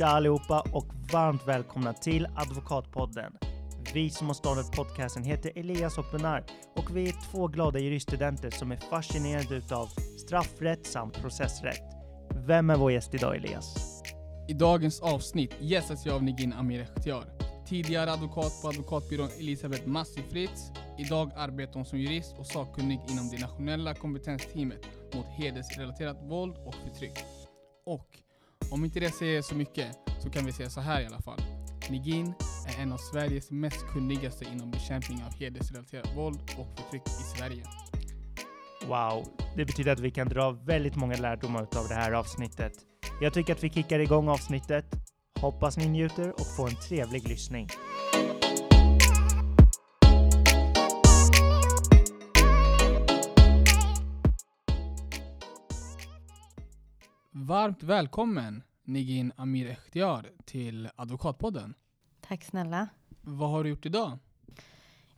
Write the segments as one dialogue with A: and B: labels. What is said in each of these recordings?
A: Tja allihopa och varmt välkomna till Advokatpodden. Vi som har startat podcasten heter Elias och Benar och vi är två glada juriststudenter som är fascinerade utav straffrätt samt processrätt. Vem är vår gäst idag Elias?
B: I dagens avsnitt gästas jag av Negin Amir Ekhtiar. Tidigare advokat på advokatbyrån Elisabeth Massi Fritz. Idag arbetar hon som jurist och sakkunnig inom det nationella kompetensteamet mot hedersrelaterat våld och förtryck. Och om inte det säger så mycket så kan vi säga så här i alla fall. Negin är en av Sveriges mest kunnigaste inom bekämpning av hedersrelaterat våld och förtryck i Sverige.
A: Wow, det betyder att vi kan dra väldigt många lärdomar av det här avsnittet. Jag tycker att vi kickar igång avsnittet. Hoppas ni njuter och får en trevlig lyssning.
B: Varmt välkommen Negin Amir Ekhtiar till Advokatpodden.
C: Tack snälla.
B: Vad har du gjort idag?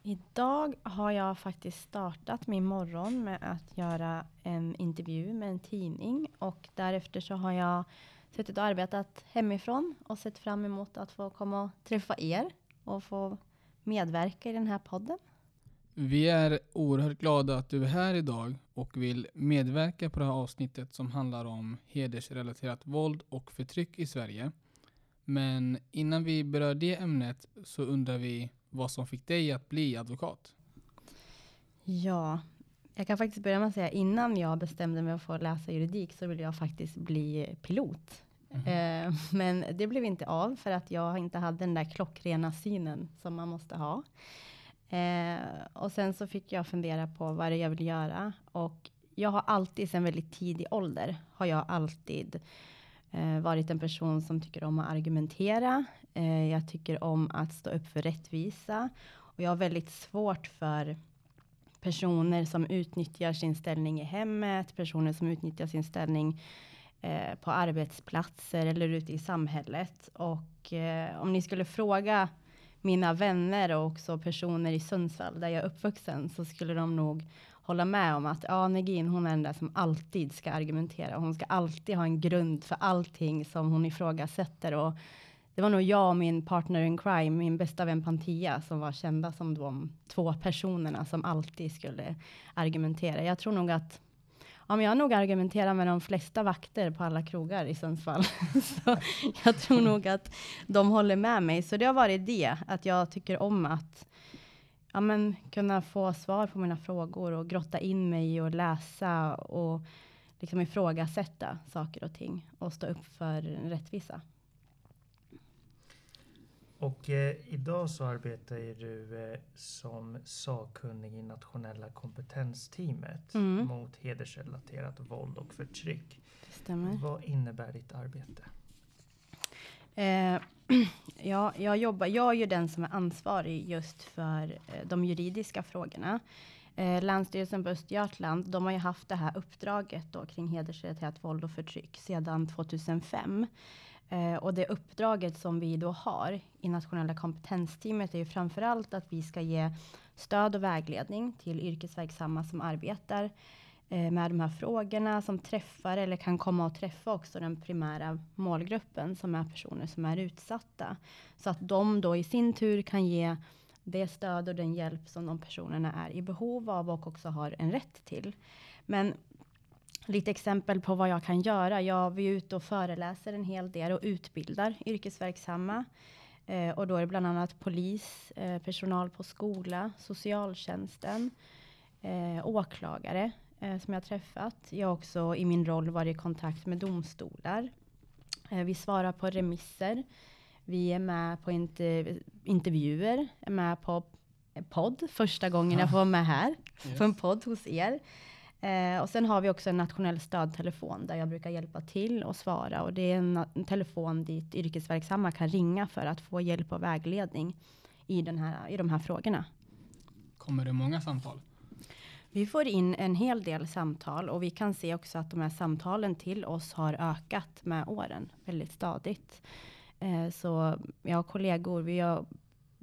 C: Idag har jag faktiskt startat min morgon med att göra en intervju med en tidning och därefter så har jag suttit och arbetat hemifrån och sett fram emot att få komma och träffa er och få medverka i den här podden.
B: Vi är oerhört glada att du är här idag och vill medverka på det här avsnittet som handlar om hedersrelaterat våld och förtryck i Sverige. Men innan vi berör det ämnet så undrar vi vad som fick dig att bli advokat.
C: Ja, jag kan faktiskt börja med att säga innan jag bestämde mig för att läsa juridik så ville jag faktiskt bli pilot.
B: Mhm.
C: Eh, men det blev inte av för att jag inte hade den där klockrena synen som man måste ha. Eh, och sen så fick jag fundera på vad det är jag vill göra och jag har alltid sedan väldigt tidig ålder har jag alltid eh, varit en person som tycker om att argumentera. Eh, jag tycker om att stå upp för rättvisa och jag har väldigt svårt för personer som utnyttjar sin ställning i hemmet, personer som utnyttjar sin ställning eh, på arbetsplatser eller ute i samhället. Och eh, om ni skulle fråga mina vänner och också personer i Sundsvall där jag är uppvuxen så skulle de nog hålla med om att ja, Negin, hon är den där som alltid ska argumentera. Hon ska alltid ha en grund för allting som hon ifrågasätter. Och det var nog jag och min partner in crime, min bästa vän Pantia, som var kända som de två personerna som alltid skulle argumentera. Jag tror nog att Ja, men jag har nog argumenterat med de flesta vakter på alla krogar i Sundsvall. så jag tror nog att de håller med mig. Så det har varit det, att jag tycker om att ja, men, kunna få svar på mina frågor och grotta in mig och läsa och liksom ifrågasätta saker och ting och stå upp för rättvisa.
A: Och eh, idag så arbetar ju du eh, som sakkunnig i nationella kompetensteamet
C: Mm.
A: mot hedersrelaterat våld och förtryck.
C: Det stämmer.
A: Vad innebär ditt arbete?
C: Eh, ja, jag, jobbar, jag är ju den som är ansvarig just för eh, de juridiska frågorna. Eh, Länsstyrelsen på Östergötland, de har ju haft det här uppdraget då kring hedersrelaterat våld och förtryck sedan 2005. Eh, och det uppdraget som vi då har i nationella kompetensteamet är ju framförallt att vi ska ge stöd och vägledning till yrkesverksamma som arbetar eh, med de här frågorna, som träffar eller kan komma att träffa också den primära målgruppen som är personer som är utsatta. Så att de då i sin tur kan ge det stöd och den hjälp som de personerna är i behov av och också har en rätt till. Men lite exempel på vad jag kan göra. Jag är ute och föreläser en hel del och utbildar yrkesverksamma. Eh, och då är det bland annat polis, eh, personal på skola, socialtjänsten, eh, åklagare eh, som jag träffat. Jag har också i min roll varit i kontakt med domstolar. Eh, vi svarar på remisser. Vi är med på inter intervjuer, är med på podd första gången jag får vara med här på en podd hos er. Eh, och sen har vi också en nationell stödtelefon där jag brukar hjälpa till och svara. Och det är en, en telefon dit yrkesverksamma kan ringa för att få hjälp och vägledning i, den här, i de här frågorna.
B: Kommer det många samtal?
C: Vi får in en hel del samtal och vi kan se också att de här samtalen till oss har ökat med åren väldigt stadigt. Eh, så jag har kollegor, vi har,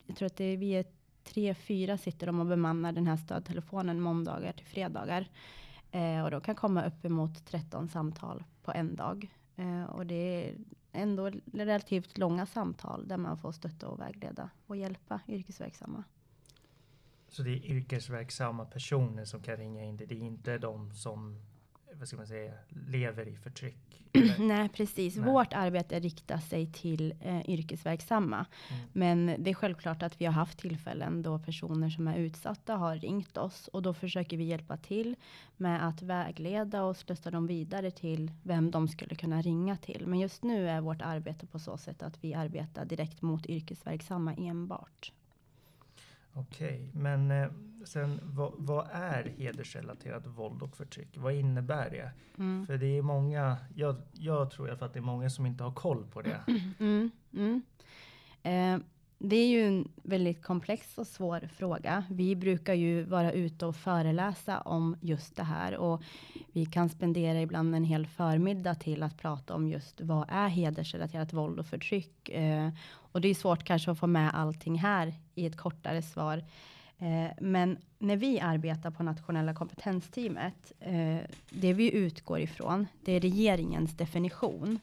C: jag tror att det vi är tre, fyra sitter de och bemannar den här stödtelefonen måndagar till fredagar. Eh, och då kan komma uppemot 13 samtal på en dag. Eh, och det är ändå relativt långa samtal där man får stötta och vägleda och hjälpa yrkesverksamma.
A: Så det är yrkesverksamma personer som kan ringa in det. Det är inte de som vad ska man säga, lever i förtryck?
C: Nej, precis. Nej. Vårt arbete riktar sig till eh, yrkesverksamma. Mm. Men det är självklart att vi har haft tillfällen då personer som är utsatta har ringt oss och då försöker vi hjälpa till med att vägleda och stötta dem vidare till vem de skulle kunna ringa till. Men just nu är vårt arbete på så sätt att vi arbetar direkt mot yrkesverksamma enbart.
A: Okej, men eh, sen vad, vad, är hedersrelaterat våld och förtryck? Vad innebär det? Mm. För det är många, jag, jag tror att det är många som inte har koll på det.
C: Mm, mm. Eh, det är ju en väldigt komplex och svår fråga. Vi brukar ju vara ute och föreläsa om just det här och vi kan spendera ibland en hel förmiddag till att prata om just vad är hedersrelaterat våld och förtryck. Eh, och det är svårt kanske att få med allting här i ett kortare svar. Eh, men när vi arbetar på nationella kompetensteamet, eh, det vi utgår ifrån, det är regeringens definition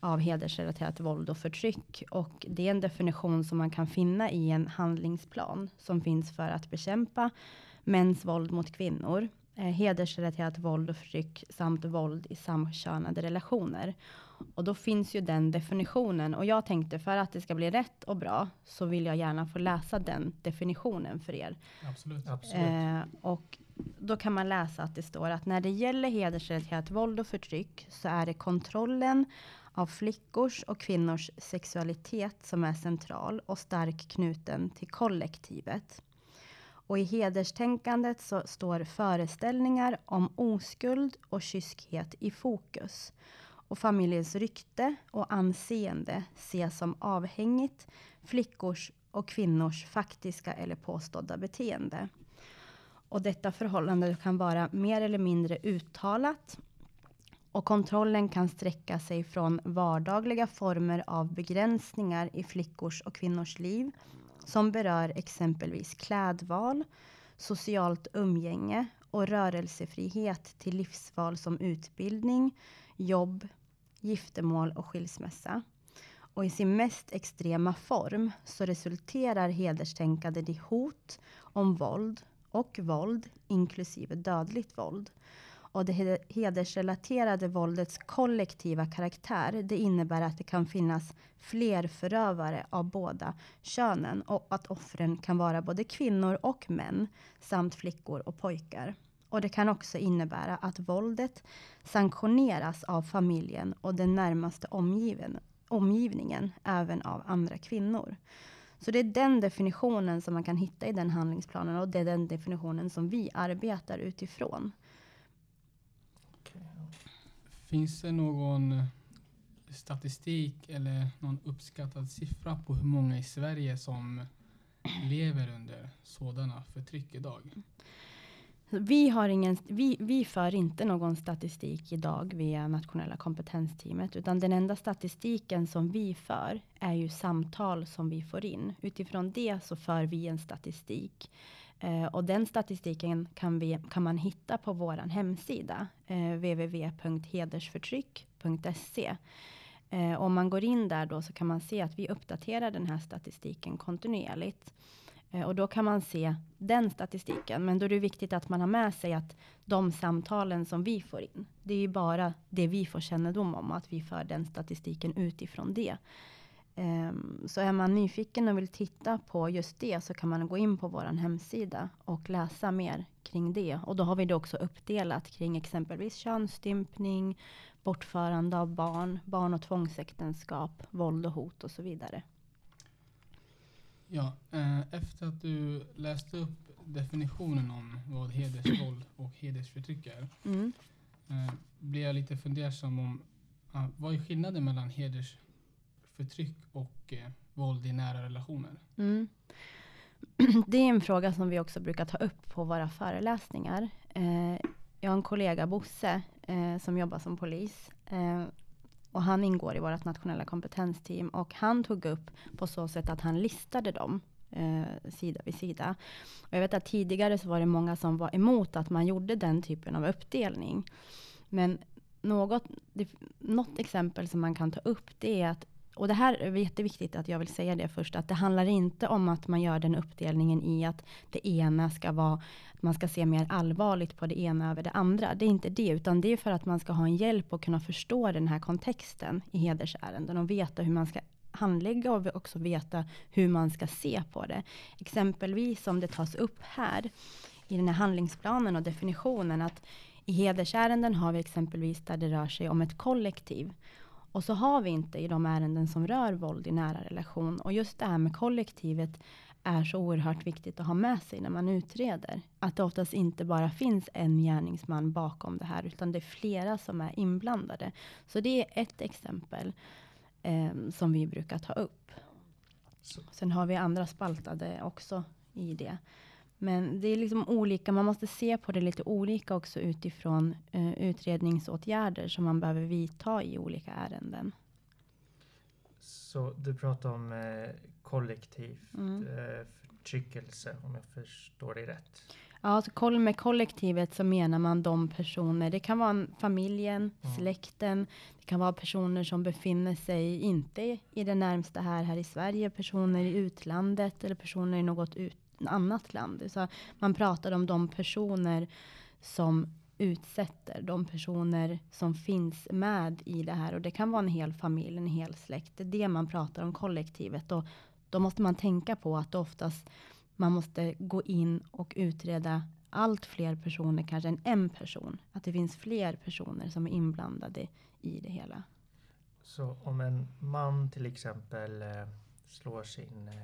C: av hedersrelaterat våld och förtryck. Och det är en definition som man kan finna i en handlingsplan som finns för att bekämpa mäns våld mot kvinnor, eh, hedersrelaterat våld och förtryck samt våld i samkönade relationer. Och då finns ju den definitionen. Och jag tänkte för att det ska bli rätt och bra så vill jag gärna få läsa den definitionen för er.
B: Absolut.
A: Absolut. Eh,
C: och då kan man läsa att det står att när det gäller hedersrelaterat våld och förtryck så är det kontrollen av flickors och kvinnors sexualitet som är central och starkt knuten till kollektivet. Och i hederstänkandet så står föreställningar om oskuld och kyskhet i fokus. Och familjens rykte och anseende ses som avhängigt flickors och kvinnors faktiska eller påstådda beteende. Och detta förhållande kan vara mer eller mindre uttalat och kontrollen kan sträcka sig från vardagliga former av begränsningar i flickors och kvinnors liv som berör exempelvis klädval, socialt umgänge och rörelsefrihet till livsval som utbildning, jobb, giftermål och skilsmässa. Och i sin mest extrema form så resulterar hederstänkandet i hot om våld och våld, inklusive dödligt våld. Och det hedersrelaterade våldets kollektiva karaktär, det innebär att det kan finnas fler förövare av båda könen och att offren kan vara både kvinnor och män samt flickor och pojkar. Och det kan också innebära att våldet sanktioneras av familjen och den närmaste omgiven, omgivningen, även av andra kvinnor. Så det är den definitionen som man kan hitta i den handlingsplanen och det är den definitionen som vi arbetar utifrån.
B: Finns det någon eh, statistik eller någon uppskattad siffra på hur många i Sverige som lever under sådana förtryck idag?
C: Vi, har ingen, vi, vi för inte någon statistik idag via nationella kompetensteamet, utan den enda statistiken som vi för är ju samtal som vi får in. Utifrån det så för vi en statistik. Eh, och den statistiken kan, vi, kan man hitta på vår hemsida, eh, www.hedersförtryck.se. Eh, om man går in där då så kan man se att vi uppdaterar den här statistiken kontinuerligt. Eh, och då kan man se den statistiken. Men då är det viktigt att man har med sig att de samtalen som vi får in, det är ju bara det vi får kännedom om, att vi för den statistiken utifrån det. Um, så är man nyfiken och vill titta på just det så kan man gå in på vår hemsida och läsa mer kring det. Och då har vi det också uppdelat kring exempelvis könsstympning, bortförande av barn, barn och tvångsäktenskap, våld och hot och så vidare.
B: Ja, eh, efter att du läste upp definitionen om vad hedersvåld och hedersförtryck är, mm. eh, blir jag lite fundersam om uh, vad är skillnaden mellan hedersförtryck och eh, våld i nära relationer?
C: Mm. Det är en fråga som vi också brukar ta upp på våra föreläsningar. Jag har en kollega, Bosse, som jobbar som polis. Och han ingår i vårt nationella kompetensteam. Och han tog upp på så sätt att han listade dem eh, sida vid sida. Och jag vet att tidigare så var det många som var emot att man gjorde den typen av uppdelning. Men något, det, något exempel som man kan ta upp, det är att och det här är jätteviktigt att jag vill säga det först, att det handlar inte om att man gör den uppdelningen i att det ena ska vara, att man ska se mer allvarligt på det ena över det andra. Det är inte det, utan det är för att man ska ha en hjälp och kunna förstå den här kontexten i hedersärenden och veta hur man ska handlägga och också veta hur man ska se på det. Exempelvis om det tas upp här i den här handlingsplanen och definitionen att i hedersärenden har vi exempelvis där det rör sig om ett kollektiv. Och så har vi inte i de ärenden som rör våld i nära relation. Och just det här med kollektivet är så oerhört viktigt att ha med sig när man utreder. Att det oftast inte bara finns en gärningsman bakom det här, utan det är flera som är inblandade. Så det är ett exempel eh, som vi brukar ta upp. Sen har vi andra spaltade också i det. Men det är liksom olika, man måste se på det lite olika också utifrån eh, utredningsåtgärder som man behöver vidta i olika ärenden.
A: Så du pratar om eh, kollektiv mm. eh, förtryckelse om jag förstår dig rätt?
C: Ja, alltså med kollektivet så menar man de personer, det kan vara familjen, mm. släkten, det kan vara personer som befinner sig inte i det närmsta här, här i Sverige, personer i utlandet eller personer i något ut, annat land. Så man pratar om de personer som utsätter, de personer som finns med i det här. Och det kan vara en hel familj, en hel släkt. Det är det man pratar om kollektivet. Och då måste man tänka på att oftast man måste gå in och utreda allt fler personer, kanske än en person. Att det finns fler personer som är inblandade i det hela.
A: Så om en man till exempel eh, slår sin eh,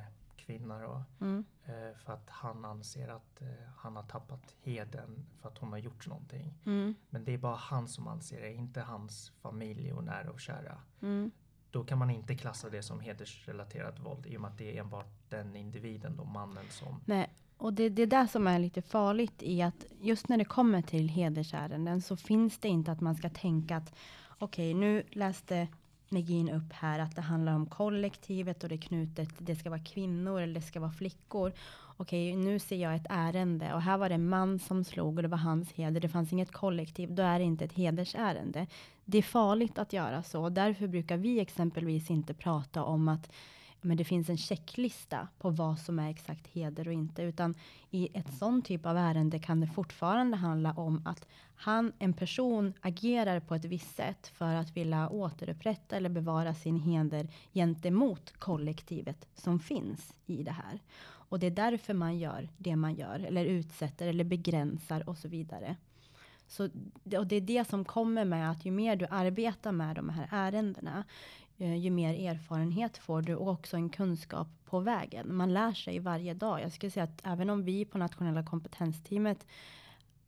A: kvinna då, mm. eh, för att han anser att eh, han har tappat heden för att hon har gjort någonting. Mm. Men det är bara han som anser det, inte hans familj och nära och kära. Mm. Då kan man inte klassa det som hedersrelaterat våld i och med att det är enbart den individen, då mannen som...
C: Nej, och det, det är det som är lite farligt i att just när det kommer till hedersärenden så finns det inte att man ska tänka att okej, okay, nu läste Negin upp här att det handlar om kollektivet och det är knutet, det ska vara kvinnor eller det ska vara flickor. Okej, nu ser jag ett ärende och här var det en man som slog och det var hans heder. Det fanns inget kollektiv, då är det inte ett hedersärende. Det är farligt att göra så. Därför brukar vi exempelvis inte prata om att men det finns en checklista på vad som är exakt heder och inte, utan i ett sån typ av ärende kan det fortfarande handla om att han, en person agerar på ett visst sätt för att vilja återupprätta eller bevara sin heder gentemot kollektivet som finns i det här. Och det är därför man gör det man gör, eller utsätter eller begränsar och så vidare. Så, och det är det som kommer med att ju mer du arbetar med de här ärendena, Eh, ju mer erfarenhet får du och också en kunskap på vägen. Man lär sig varje dag. Jag skulle säga att även om vi på nationella kompetensteamet,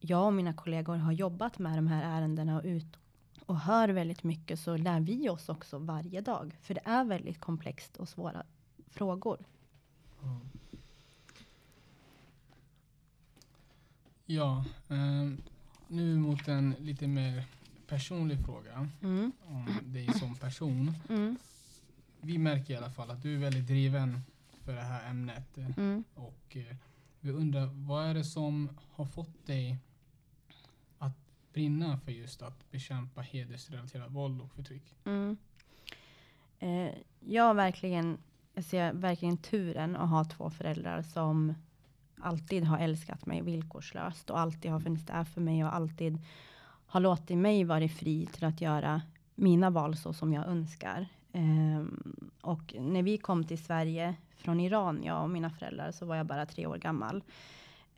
C: jag och mina kollegor har jobbat med de här ärendena och ut och hör väldigt mycket så lär vi oss också varje dag. För det är väldigt komplext och svåra frågor. Mm.
B: Ja, eh, nu mot en lite mer personlig fråga mm. om dig som person. Mm. Vi märker i alla fall att du är väldigt driven för det här ämnet. Mm. Och eh, vi undrar, vad är det som har fått dig att brinna för just att bekämpa hedersrelaterat våld och förtryck?
C: Mm. Eh, jag verkligen, jag ser verkligen turen att ha två föräldrar som alltid har älskat mig villkorslöst och alltid har funnits där för mig och alltid har låtit mig vara fri till att göra mina val så som jag önskar. Um, och när vi kom till Sverige från Iran, jag och mina föräldrar, så var jag bara tre år gammal.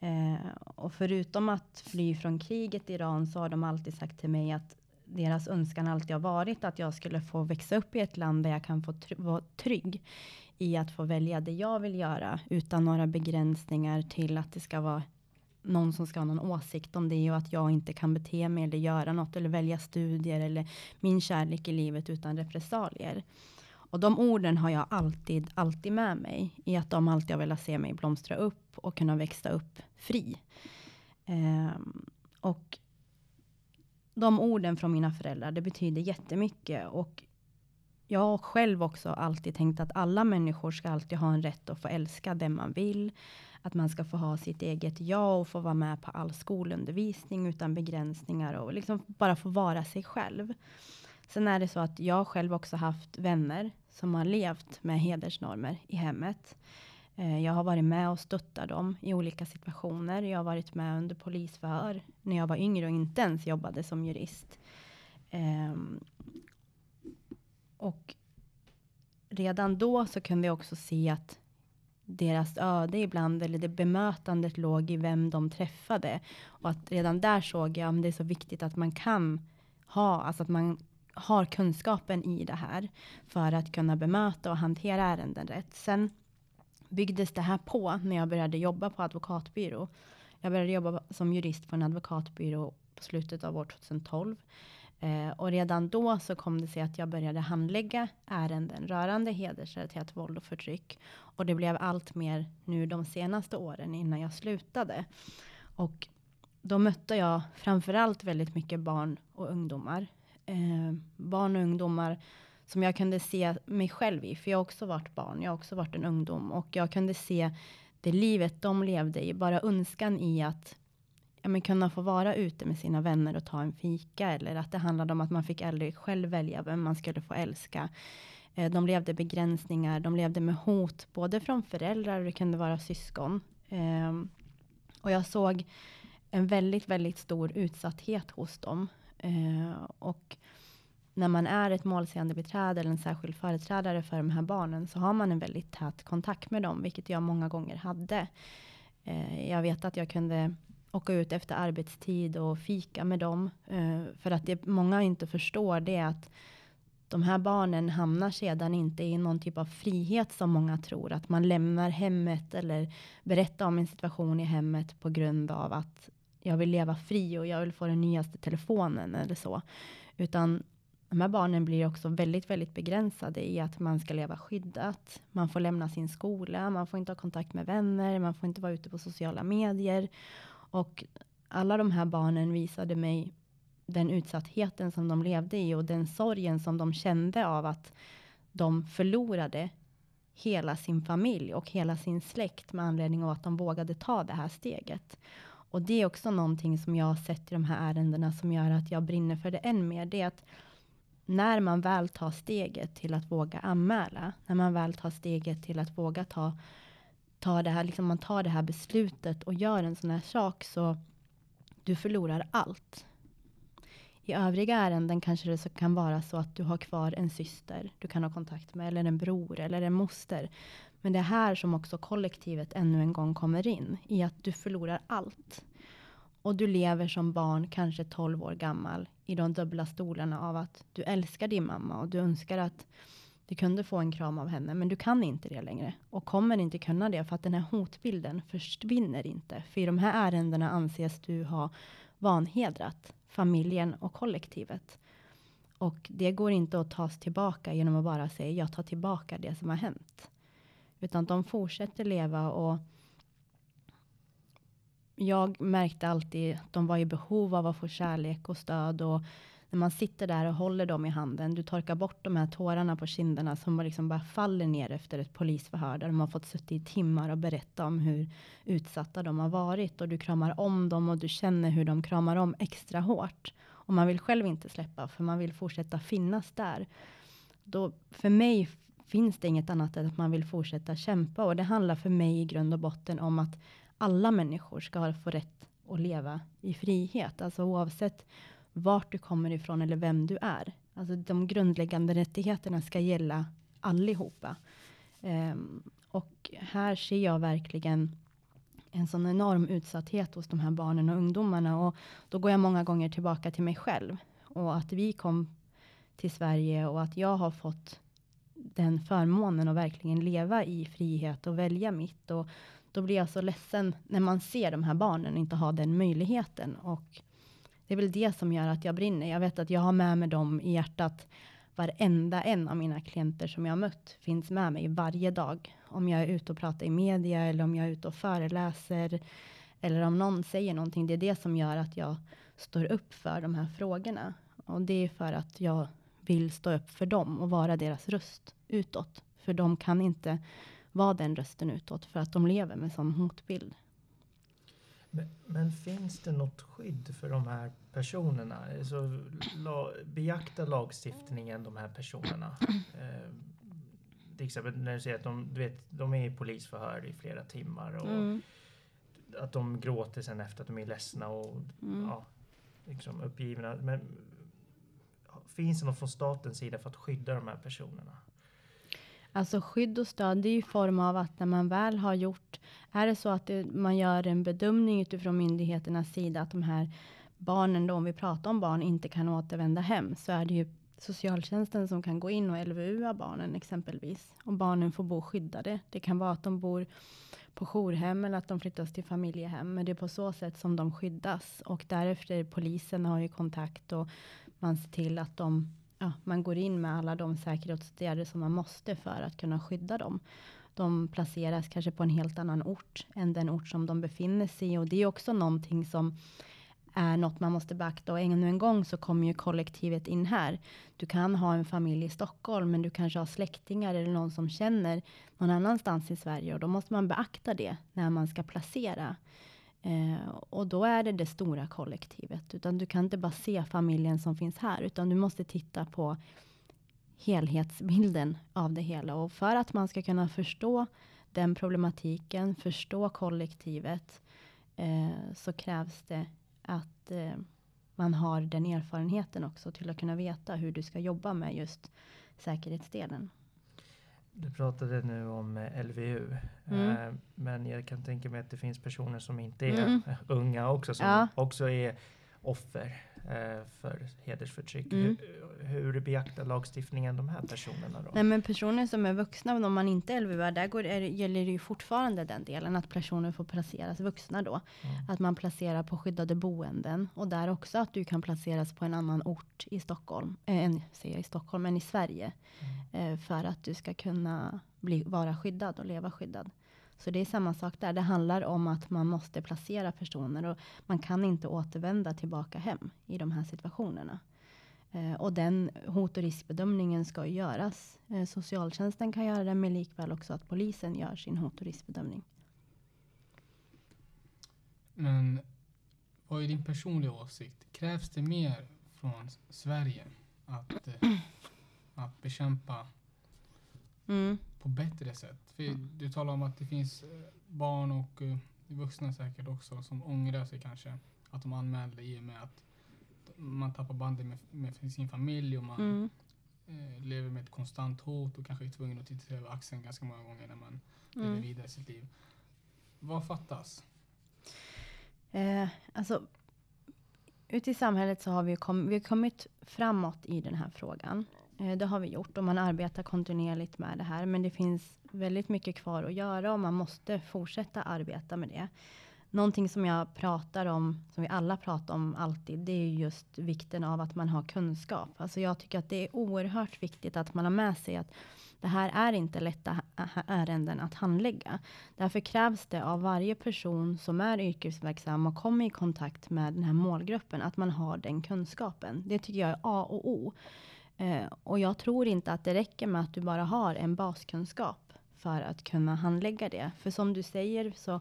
C: Uh, och förutom att fly från kriget i Iran så har de alltid sagt till mig att deras önskan alltid har varit att jag skulle få växa upp i ett land där jag kan få vara trygg i att få välja det jag vill göra utan några begränsningar till att det ska vara någon som ska ha någon åsikt om det och att jag inte kan bete mig eller göra något eller välja studier eller min kärlek i livet utan repressalier. Och de orden har jag alltid, alltid med mig i att de alltid har velat se mig blomstra upp och kunna växa upp fri. Um, och de orden från mina föräldrar, det betyder jättemycket och jag har själv också alltid tänkt att alla människor ska alltid ha en rätt att få älska den man vill. Att man ska få ha sitt eget jag och få vara med på all skolundervisning utan begränsningar och liksom bara få vara sig själv. Sen är det så att jag själv också haft vänner som har levt med hedersnormer i hemmet. Eh, jag har varit med och stöttat dem i olika situationer. Jag har varit med under polisförhör när jag var yngre och inte ens jobbade som jurist. Um, och redan då så kunde jag också se att deras öde ibland, eller det bemötandet låg i vem de träffade. Och att redan där såg jag om det är så viktigt att man kan ha, alltså att man har kunskapen i det här för att kunna bemöta och hantera ärenden rätt. Sen byggdes det här på när jag började jobba på advokatbyrå. Jag började jobba som jurist på en advokatbyrå på slutet av år 2012. Eh, och redan då så kom det sig att jag började handlägga ärenden rörande hedersrelaterat våld och förtryck. Och det blev allt mer nu de senaste åren innan jag slutade. Och då mötte jag framförallt väldigt mycket barn och ungdomar. Eh, barn och ungdomar som jag kunde se mig själv i. För jag har också varit barn, jag har också varit en ungdom. Och jag kunde se det livet de levde i. Bara önskan i att ja, men kunna få vara ute med sina vänner och ta en fika. Eller att det handlade om att man fick aldrig själv välja vem man skulle få älska. Eh, de levde begränsningar, de levde med hot, både från föräldrar och det kunde vara syskon. Eh, och jag såg en väldigt, väldigt stor utsatthet hos dem. Eh, och när man är ett målsägande beträde eller en särskild företrädare för de här barnen så har man en väldigt tät kontakt med dem, vilket jag många gånger hade. Eh, jag vet att jag kunde åka ut efter arbetstid och fika med dem. Eh, för att det många inte förstår det är att de här barnen hamnar sedan inte i någon typ av frihet som många tror. Att man lämnar hemmet eller berättar om en situation i hemmet på grund av att jag vill leva fri och jag vill få den nyaste telefonen eller så. Utan de här barnen blir också väldigt, väldigt begränsade i att man ska leva skyddat. Man får lämna sin skola, man får inte ha kontakt med vänner, man får inte vara ute på sociala medier. Och alla de här barnen visade mig den utsattheten som de levde i och den sorgen som de kände av att de förlorade hela sin familj och hela sin släkt med anledning av att de vågade ta det här steget. Och det är också någonting som jag har sett i de här ärendena som gör att jag brinner för det än mer. Det är att när man väl tar steget till att våga anmäla, när man väl tar steget till att våga ta, tar det här, liksom man tar det här beslutet och gör en sån här sak så du förlorar allt. I övriga ärenden kanske det så kan vara så att du har kvar en syster du kan ha kontakt med, eller en bror eller en moster. Men det är här som också kollektivet ännu en gång kommer in, i att du förlorar allt. Och du lever som barn, kanske 12 år gammal, i de dubbla stolarna av att du älskar din mamma och du önskar att du kunde få en kram av henne, men du kan inte det längre och kommer inte kunna det för att den här hotbilden försvinner inte. För i de här ärendena anses du ha vanhedrat familjen och kollektivet. Och det går inte att tas tillbaka genom att bara säga jag tar tillbaka det som har hänt. Utan de fortsätter leva och jag märkte alltid att de var i behov av att få kärlek och stöd och när man sitter där och håller dem i handen, du torkar bort de här tårarna på kinderna som liksom bara faller ner efter ett polisförhör där de har fått sitta i timmar och berätta om hur utsatta de har varit. Och du kramar om dem och du känner hur de kramar om extra hårt. Och man vill själv inte släppa för man vill fortsätta finnas där. Då för mig finns det inget annat än att man vill fortsätta kämpa. Och det handlar för mig i grund och botten om att alla människor ska få rätt att leva i frihet, alltså oavsett vart du kommer ifrån eller vem du är. Alltså de grundläggande rättigheterna ska gälla allihopa. Um, och här ser jag verkligen en sån enorm utsatthet hos de här barnen och ungdomarna. Och då går jag många gånger tillbaka till mig själv. Och att vi kom till Sverige och att jag har fått den förmånen att verkligen leva i frihet och välja mitt. Och då blir jag så ledsen när man ser de här barnen inte ha den möjligheten. Och det är väl det som gör att jag brinner. Jag vet att jag har med mig dem i hjärtat. Varenda en av mina klienter som jag har mött finns med mig varje dag. Om jag är ute och pratar i media eller om jag är ute och föreläser. Eller om någon säger någonting. Det är det som gör att jag står upp för de här frågorna. Och det är för att jag vill stå upp för dem och vara deras röst utåt. För de kan inte vara den rösten utåt för att de lever med sån hotbild.
A: Men, finns det något skydd för de här personerna? Alltså, la, beakta lagstiftningen de här personerna? Eh, till exempel när du säger att de, du vet, de är i polisförhör i flera timmar och mm. att de gråter sen efter att de är ledsna och mm. ja, liksom uppgivna. Men finns det något från statens sida för att skydda de här personerna?
C: Alltså skydd och stöd, det är i form av att när man väl har gjort, är det så att det, man gör en bedömning utifrån myndigheternas sida att de här barnen, då, om vi pratar om barn, inte kan återvända hem, så är det ju socialtjänsten som kan gå in och LVU barnen exempelvis. Om barnen får bo skyddade. Det kan vara att de bor på jourhem eller att de flyttas till familjehem. Men det är på så sätt som de skyddas. Och därefter polisen har ju kontakt och man ser till att de, ja, man går in med alla de säkerhetsåtgärder som man måste för att kunna skydda dem. De placeras kanske på en helt annan ort än den ort som de befinner sig i. Och det är också någonting som är något man måste beakta. Och ännu en gång så kommer ju kollektivet in här. Du kan ha en familj i Stockholm, men du kanske har släktingar eller någon som känner någon annanstans i Sverige. Och då måste man beakta det när man ska placera. Eh, och då är det det stora kollektivet. Utan du kan inte bara se familjen som finns här, utan du måste titta på helhetsbilden av det hela. Och för att man ska kunna förstå den problematiken, förstå kollektivet, eh, så krävs det att eh, man har den erfarenheten också till att kunna veta hur du ska jobba med just säkerhetsdelen.
A: Du pratade nu om eh, LVU, mm. eh, men jag kan tänka mig att det finns personer som inte är mm. unga också, som ja. också är offer för hedersförtryck. Mm. Hur, hur beaktar lagstiftningen de här personerna då?
C: Nej, men personer som är vuxna, om man inte är LVU, där går, är, gäller det ju fortfarande den delen att personer får placeras vuxna då. Mm. Att man placerar på skyddade boenden och där också att du kan placeras på en annan ort i Stockholm, äh, säger jag i Stockholm, men i Sverige. Mm. Eh, för att du ska kunna bli, vara skyddad och leva skyddad. Så det är samma sak där. Det handlar om att man måste placera personer och man kan inte återvända tillbaka hem i de här situationerna. Eh, och den hot och riskbedömningen ska göras. Eh, socialtjänsten kan göra det, men likväl också att polisen gör sin hot och riskbedömning.
B: Men vad är din personliga åsikt? Krävs det mer från Sverige att, eh, att bekämpa mm på bättre sätt. Mm. Du talar om att det finns eh, barn och uh, vuxna säkert också som ångrar sig kanske. Att de anmälde i och med att man tappar bandet med, med sin familj och man mm. eh, lever med ett konstant hot och kanske är tvungen att titta över axeln ganska många gånger när man mm. lever vidare i sitt liv. Vad fattas?
C: Eh, alltså, ute i samhället så har vi, kom, vi har kommit framåt i den här frågan. Eh, det har vi gjort och man arbetar kontinuerligt med det här. Men det finns väldigt mycket kvar att göra och man måste fortsätta arbeta med det. Någonting som jag pratar om, som vi alla pratar om alltid, det är just vikten av att man har kunskap. Alltså jag tycker att det är oerhört viktigt att man har med sig att det här är inte lätta ärenden att handlägga. Därför krävs det av varje person som är yrkesverksam och kommer i kontakt med den här målgruppen, att man har den kunskapen. Det tycker jag är A och O. Eh, och jag tror inte att det räcker med att du bara har en baskunskap för att kunna handlägga det. För som du säger så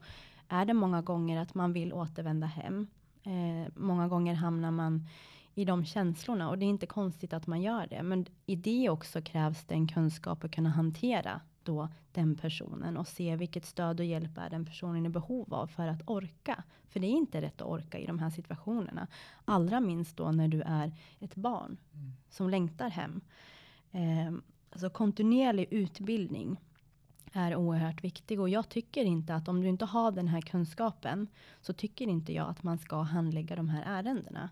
C: är det många gånger att man vill återvända hem. Eh, många gånger hamnar man i de känslorna och det är inte konstigt att man gör det. Men i det också krävs det en kunskap att kunna hantera då den personen och se vilket stöd och hjälp är den personen i behov av för att orka. För det är inte rätt att orka i de här situationerna. Allra minst då när du är ett barn mm. som längtar hem. Eh, alltså kontinuerlig utbildning är oerhört viktig och jag tycker inte att om du inte har den här kunskapen så tycker inte jag att man ska handlägga de här ärendena.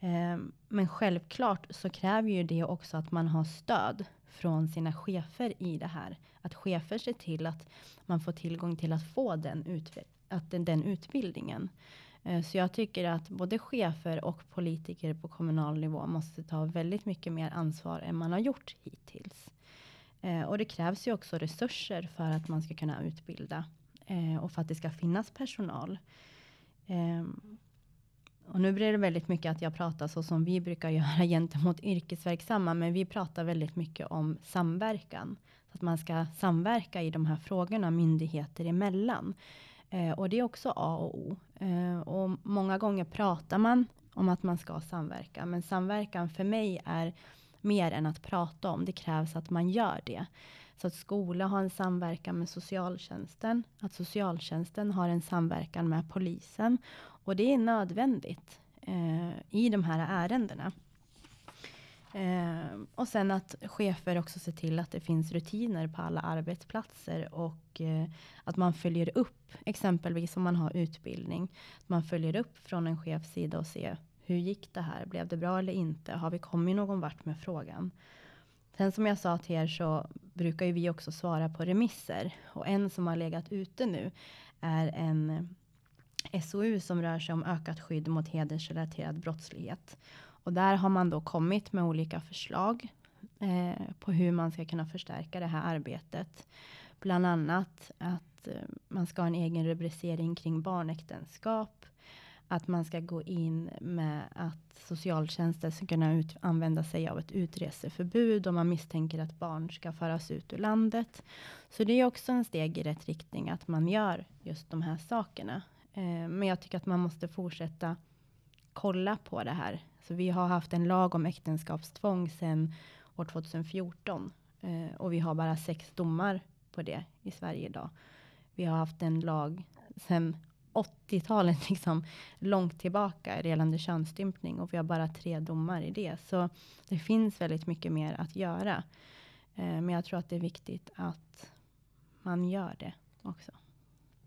C: Eh, men självklart så kräver ju det också att man har stöd från sina chefer i det här. Att chefer ser till att man får tillgång till att få den, ut, att den, den utbildningen. Eh, så jag tycker att både chefer och politiker på kommunal nivå måste ta väldigt mycket mer ansvar än man har gjort hittills. Eh, och det krävs ju också resurser för att man ska kunna utbilda eh, och för att det ska finnas personal. Ehm, och nu blir det väldigt mycket att jag pratar så som vi brukar göra gentemot yrkesverksamma, men vi pratar väldigt mycket om samverkan. Så att man ska samverka i de här frågorna myndigheter emellan. Eh, och det är också A och O. Eh, och många gånger pratar man om att man ska samverka, men samverkan för mig är mer än att prata om. Det krävs att man gör det. Så att skola har en samverkan med socialtjänsten, att socialtjänsten har en samverkan med polisen och det är nödvändigt eh, i de här ärendena. Eh, och sen att chefer också ser till att det finns rutiner på alla arbetsplatser och eh, att man följer upp, exempelvis om man har utbildning, att man följer upp från en chefs sida och ser hur gick det här? Blev det bra eller inte? Har vi kommit någon vart med frågan? Sen som jag sa till er så brukar ju vi också svara på remisser och en som har legat ute nu är en SOU som rör sig om ökat skydd mot hedersrelaterad brottslighet. Och där har man då kommit med olika förslag eh, på hur man ska kunna förstärka det här arbetet. Bland annat att eh, man ska ha en egen rubricering kring barnäktenskap. Att man ska gå in med att socialtjänsten ska kunna ut, använda sig av ett utreseförbud om man misstänker att barn ska föras ut ur landet. Så det är också en steg i rätt riktning att man gör just de här sakerna. Eh, men jag tycker att man måste fortsätta kolla på det här. Så vi har haft en lag om äktenskapstvång sedan år 2014 eh, och vi har bara sex domar på det i Sverige idag. Vi har haft en lag sedan 80-talet, liksom långt tillbaka gällande könsstympning och vi har bara tre domar i det. Så det finns väldigt mycket mer att göra. Eh, men jag tror att det är viktigt att man gör det också.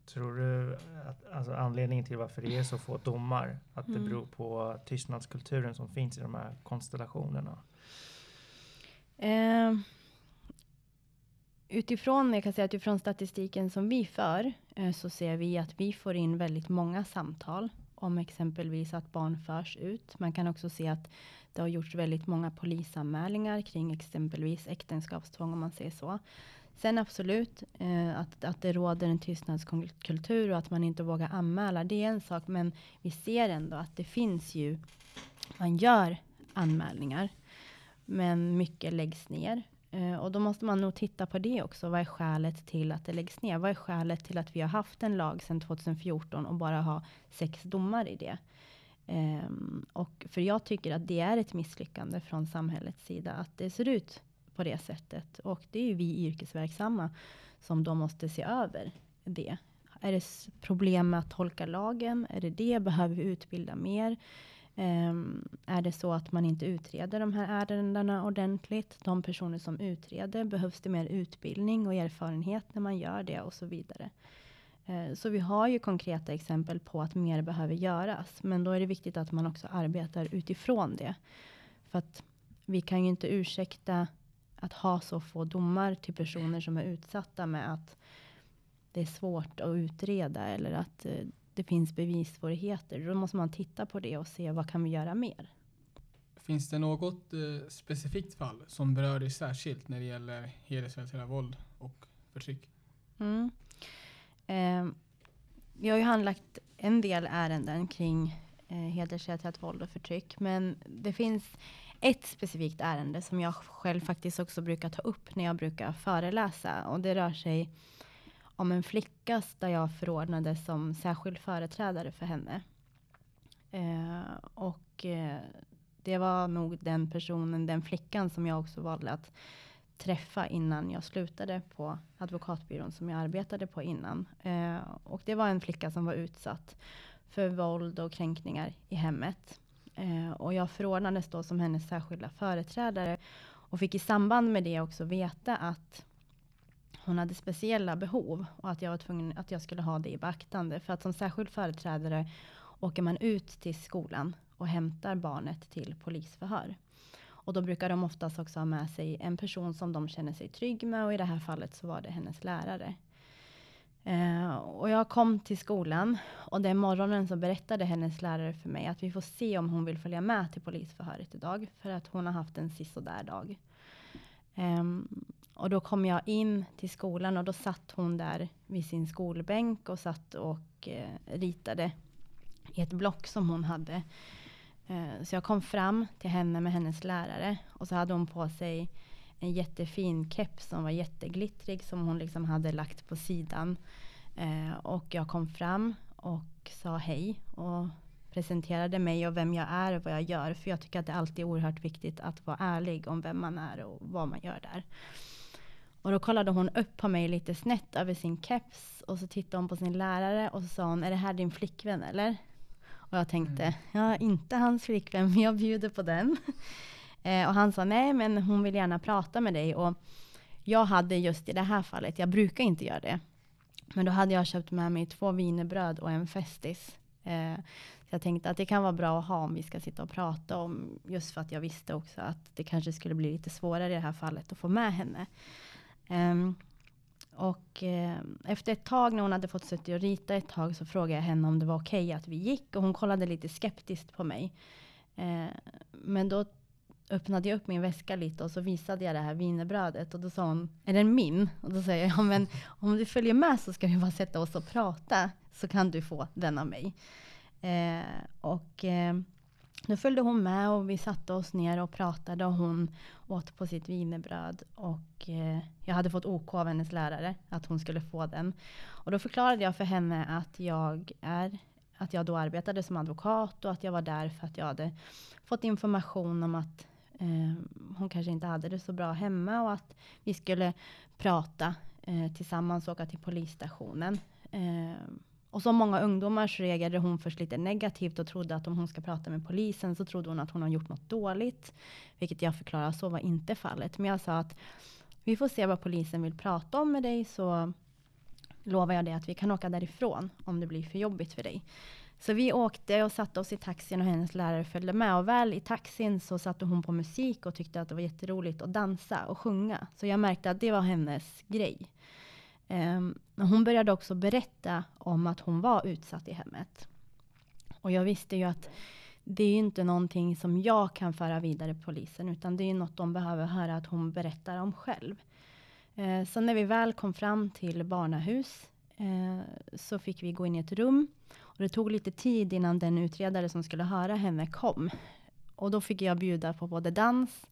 A: Tror du att alltså, anledningen till varför det är så få domar, att det mm. beror på tystnadskulturen som finns i de här konstellationerna?
C: Eh, utifrån, jag kan säga att utifrån statistiken som vi för, eh, så ser vi att vi får in väldigt många samtal om exempelvis att barn förs ut. Man kan också se att det har gjorts väldigt många polisanmälningar kring exempelvis äktenskapstvång om man säger så. Sen absolut eh, att, att det råder en tystnadskultur och att man inte vågar anmäla. Det är en sak, men vi ser ändå att det finns ju. Man gör anmälningar, men mycket läggs ner. Eh, och då måste man nog titta på det också. Vad är skälet till att det läggs ner? Vad är skälet till att vi har haft en lag sedan 2014 och bara har sex domar i det? Um, och för jag tycker att det är ett misslyckande från samhällets sida att det ser ut på det sättet. Och det är ju vi yrkesverksamma som då måste se över det. Är det problem med att tolka lagen? Är det det? Behöver vi utbilda mer? Um, är det så att man inte utreder de här ärendena ordentligt? De personer som utreder, behövs det mer utbildning och erfarenhet när man gör det och så vidare. Uh, så vi har ju konkreta exempel på att mer behöver göras. Men då är det viktigt att man också arbetar utifrån det. För att vi kan ju inte ursäkta att ha så få domar till personer som är utsatta med att det är svårt att utreda eller att uh, det finns bevissvårigheter. Då måste man titta på det och se vad kan vi göra mer.
B: Finns det något eh, specifikt fall som berör dig särskilt när det gäller hedersrelaterat våld och förtryck?
C: Mm. Eh, vi har ju handlagt en del ärenden kring eh, hedersrelaterat våld och förtryck, men det finns ett specifikt ärende som jag själv faktiskt också brukar ta upp när jag brukar föreläsa. Och det rör sig om en flicka där jag förordnades som särskild företrädare för henne. Eh, och eh, det var nog den personen, den flickan som jag också valde att träffa innan jag slutade på advokatbyrån som jag arbetade på innan. Eh, och det var en flicka som var utsatt för våld och kränkningar i hemmet. Eh, och jag förordnades då som hennes särskilda företrädare och fick i samband med det också veta att hon hade speciella behov och att jag var tvungen att jag skulle ha det i beaktande. För att som särskild företrädare åker man ut till skolan och hämtar barnet till polisförhör. Och då brukar de oftast också ha med sig en person som de känner sig trygg med och i det här fallet så var det hennes lärare. Eh, och jag kom till skolan och den morgonen så berättade hennes lärare för mig att vi får se om hon vill följa med till polisförhöret idag. För att hon har haft en sisådär dag. Eh, och då kom jag in till skolan och då satt hon där vid sin skolbänk och satt och eh, ritade i ett block som hon hade. Eh, så jag kom fram till henne med hennes lärare och så hade hon på sig en jättefin keps som var jätteglittrig som hon liksom hade lagt på sidan. Eh, och jag kom fram och sa hej och presenterade mig och vem jag är och vad jag gör. För jag tycker att det alltid är oerhört viktigt att vara ärlig om vem man är och vad man gör där. Och då kollade hon upp på mig lite snett över sin keps och så tittade hon på sin lärare och så sa hon, är det här din flickvän eller? Och jag tänkte, mm. ja inte hans flickvän, men jag bjuder på den. eh, och han sa, nej men hon vill gärna prata med dig. Och jag hade just i det här fallet, jag brukar inte göra det. Men då hade jag köpt med mig två vinerbröd och en Festis. Eh, så jag tänkte att det kan vara bra att ha om vi ska sitta och prata om, just för att jag visste också att det kanske skulle bli lite svårare i det här fallet att få med henne. Um, och eh, efter ett tag när hon hade fått sitta och rita ett tag så frågade jag henne om det var okej okay att vi gick och hon kollade lite skeptiskt på mig. Eh, men då öppnade jag upp min väska lite och så visade jag det här vinerbrödet och då sa hon, är den min? Och då säger jag, ja men om du följer med så ska vi bara sätta oss och prata så kan du få den av mig. Eh, och eh, då följde hon med och vi satte oss ner och pratade och hon åt på sitt vinerbröd. Och eh, jag hade fått OK av hennes lärare att hon skulle få den. Och då förklarade jag för henne att jag är att jag då arbetade som advokat och att jag var där för att jag hade fått information om att eh, hon kanske inte hade det så bra hemma och att vi skulle prata eh, tillsammans och åka till polisstationen. Eh, och som många ungdomar så reagerade hon först lite negativt och trodde att om hon ska prata med polisen så trodde hon att hon har gjort något dåligt. Vilket jag förklarade, så var inte fallet. Men jag sa att vi får se vad polisen vill prata om med dig så lovar jag dig att vi kan åka därifrån om det blir för jobbigt för dig. Så vi åkte och satte oss i taxin och hennes lärare följde med. Och väl i taxin så satte hon på musik och tyckte att det var jätteroligt att dansa och sjunga. Så jag märkte att det var hennes grej. Um, hon började också berätta om att hon var utsatt i hemmet. Och jag visste ju att det är inte någonting som jag kan föra vidare polisen, utan det är något de behöver höra att hon berättar om själv. Eh, så när vi väl kom fram till barnahus eh, så fick vi gå in i ett rum. Och det tog lite tid innan den utredare som skulle höra henne kom. Och då fick jag bjuda på både dans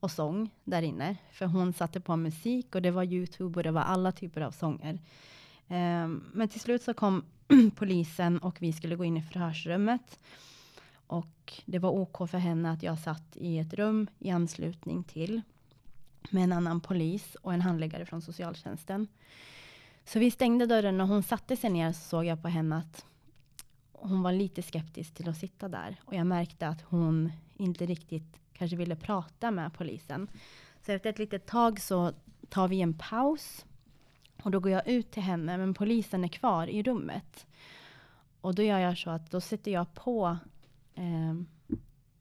C: och sång där inne. För hon satte på musik och det var Youtube och det var alla typer av sånger. Um, men till slut så kom polisen och vi skulle gå in i förhörsrummet. Och det var OK för henne att jag satt i ett rum i anslutning till med en annan polis och en handläggare från socialtjänsten. Så vi stängde dörren och hon satte sig ner så såg jag på henne att hon var lite skeptisk till att sitta där. Och jag märkte att hon inte riktigt kanske ville prata med polisen. Så efter ett litet tag så tar vi en paus. Och då går jag ut till henne, men polisen är kvar i rummet. Och då gör jag så att då sätter jag på eh,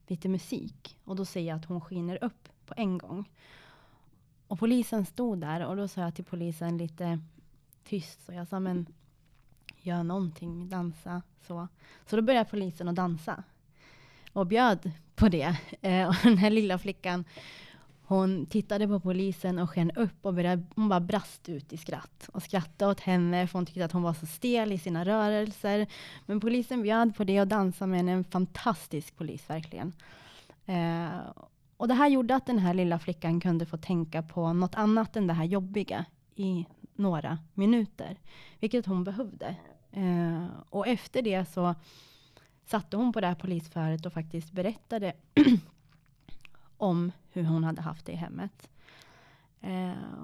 C: lite musik. Och då ser jag att hon skiner upp på en gång. Och polisen stod där och då sa jag till polisen lite tyst. Så jag sa, men gör någonting, dansa, så. Så då började polisen att dansa. Och bjöd på det. Eh, och den här lilla flickan, hon tittade på polisen och sken upp och började, hon bara brast ut i skratt. Och skrattade åt henne för hon tyckte att hon var så stel i sina rörelser. Men polisen bjöd på det och dansade med henne. En fantastisk polis, verkligen. Eh, och det här gjorde att den här lilla flickan kunde få tänka på något annat än det här jobbiga i några minuter. Vilket hon behövde. Eh, och efter det så satte hon på det här polisföret och faktiskt berättade om hur hon hade haft det i hemmet. Eh,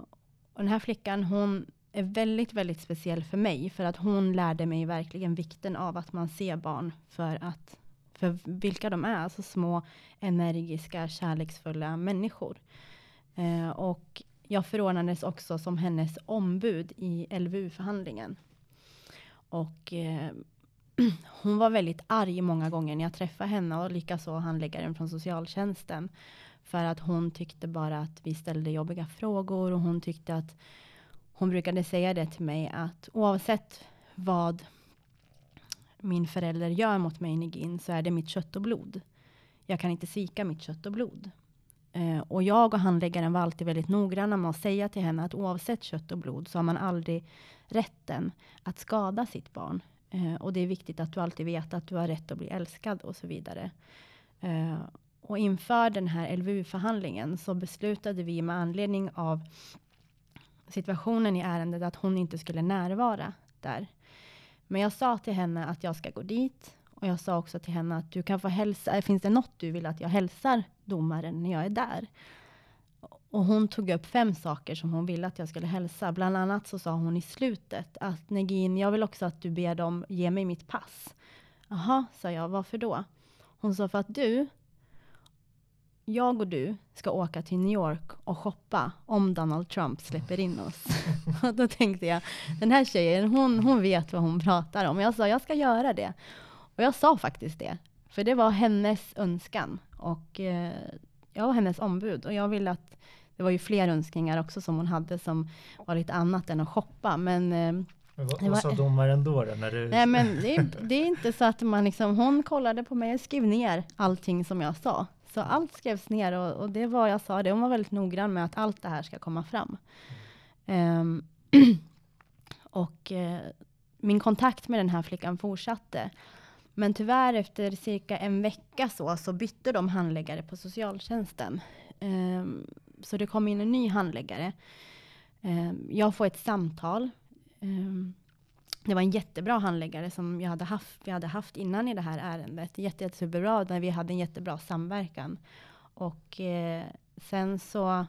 C: och den här flickan, hon är väldigt, väldigt speciell för mig, för att hon lärde mig verkligen vikten av att man ser barn för att för vilka de är, alltså små, energiska, kärleksfulla människor. Eh, och jag förordnades också som hennes ombud i LVU-förhandlingen. Och eh, hon var väldigt arg många gånger när jag träffade henne och likaså handläggaren från socialtjänsten. För att hon tyckte bara att vi ställde jobbiga frågor och hon tyckte att hon brukade säga det till mig att oavsett vad min förälder gör mot mig Nigin så är det mitt kött och blod. Jag kan inte svika mitt kött och blod. Eh, och jag och handläggaren var alltid väldigt noggranna med att säga till henne att oavsett kött och blod så har man aldrig rätten att skada sitt barn. Eh, och det är viktigt att du alltid vet att du har rätt att bli älskad och så vidare. Eh, och inför den här LVU-förhandlingen så beslutade vi med anledning av situationen i ärendet att hon inte skulle närvara där. Men jag sa till henne att jag ska gå dit och jag sa också till henne att du kan få hälsa. Finns det något du vill att jag hälsar domaren när jag är där? Och hon tog upp fem saker som hon ville att jag skulle hälsa. Bland annat så sa hon i slutet att Negin, jag vill också att du ber dem ge mig mitt pass. Jaha, sa jag, varför då? Hon sa för att du, jag och du ska åka till New York och shoppa om Donald Trump släpper in oss. och då tänkte jag, den här tjejen, hon, hon vet vad hon pratar om. Jag sa, jag ska göra det. Och jag sa faktiskt det. För det var hennes önskan. Och eh, jag var hennes ombud. Och jag ville att det var ju fler önskningar också som hon hade som var lite annat än att shoppa. Men, eh,
A: men vad, vad sa domaren då? då när du...
C: Nej, men det är, det är inte så att man liksom, hon kollade på mig och skrev ner allting som jag sa. Så allt skrevs ner och, och det var jag sa det. Hon var väldigt noggrann med att allt det här ska komma fram. Um, och uh, min kontakt med den här flickan fortsatte. Men tyvärr efter cirka en vecka så, så bytte de handläggare på socialtjänsten. Um, så det kom in en ny handläggare. Ehm, jag får ett samtal. Ehm, det var en jättebra handläggare som jag hade haft, vi hade haft innan i det här ärendet. Jätte, jättebra, där vi hade en jättebra samverkan. Och eh, sen så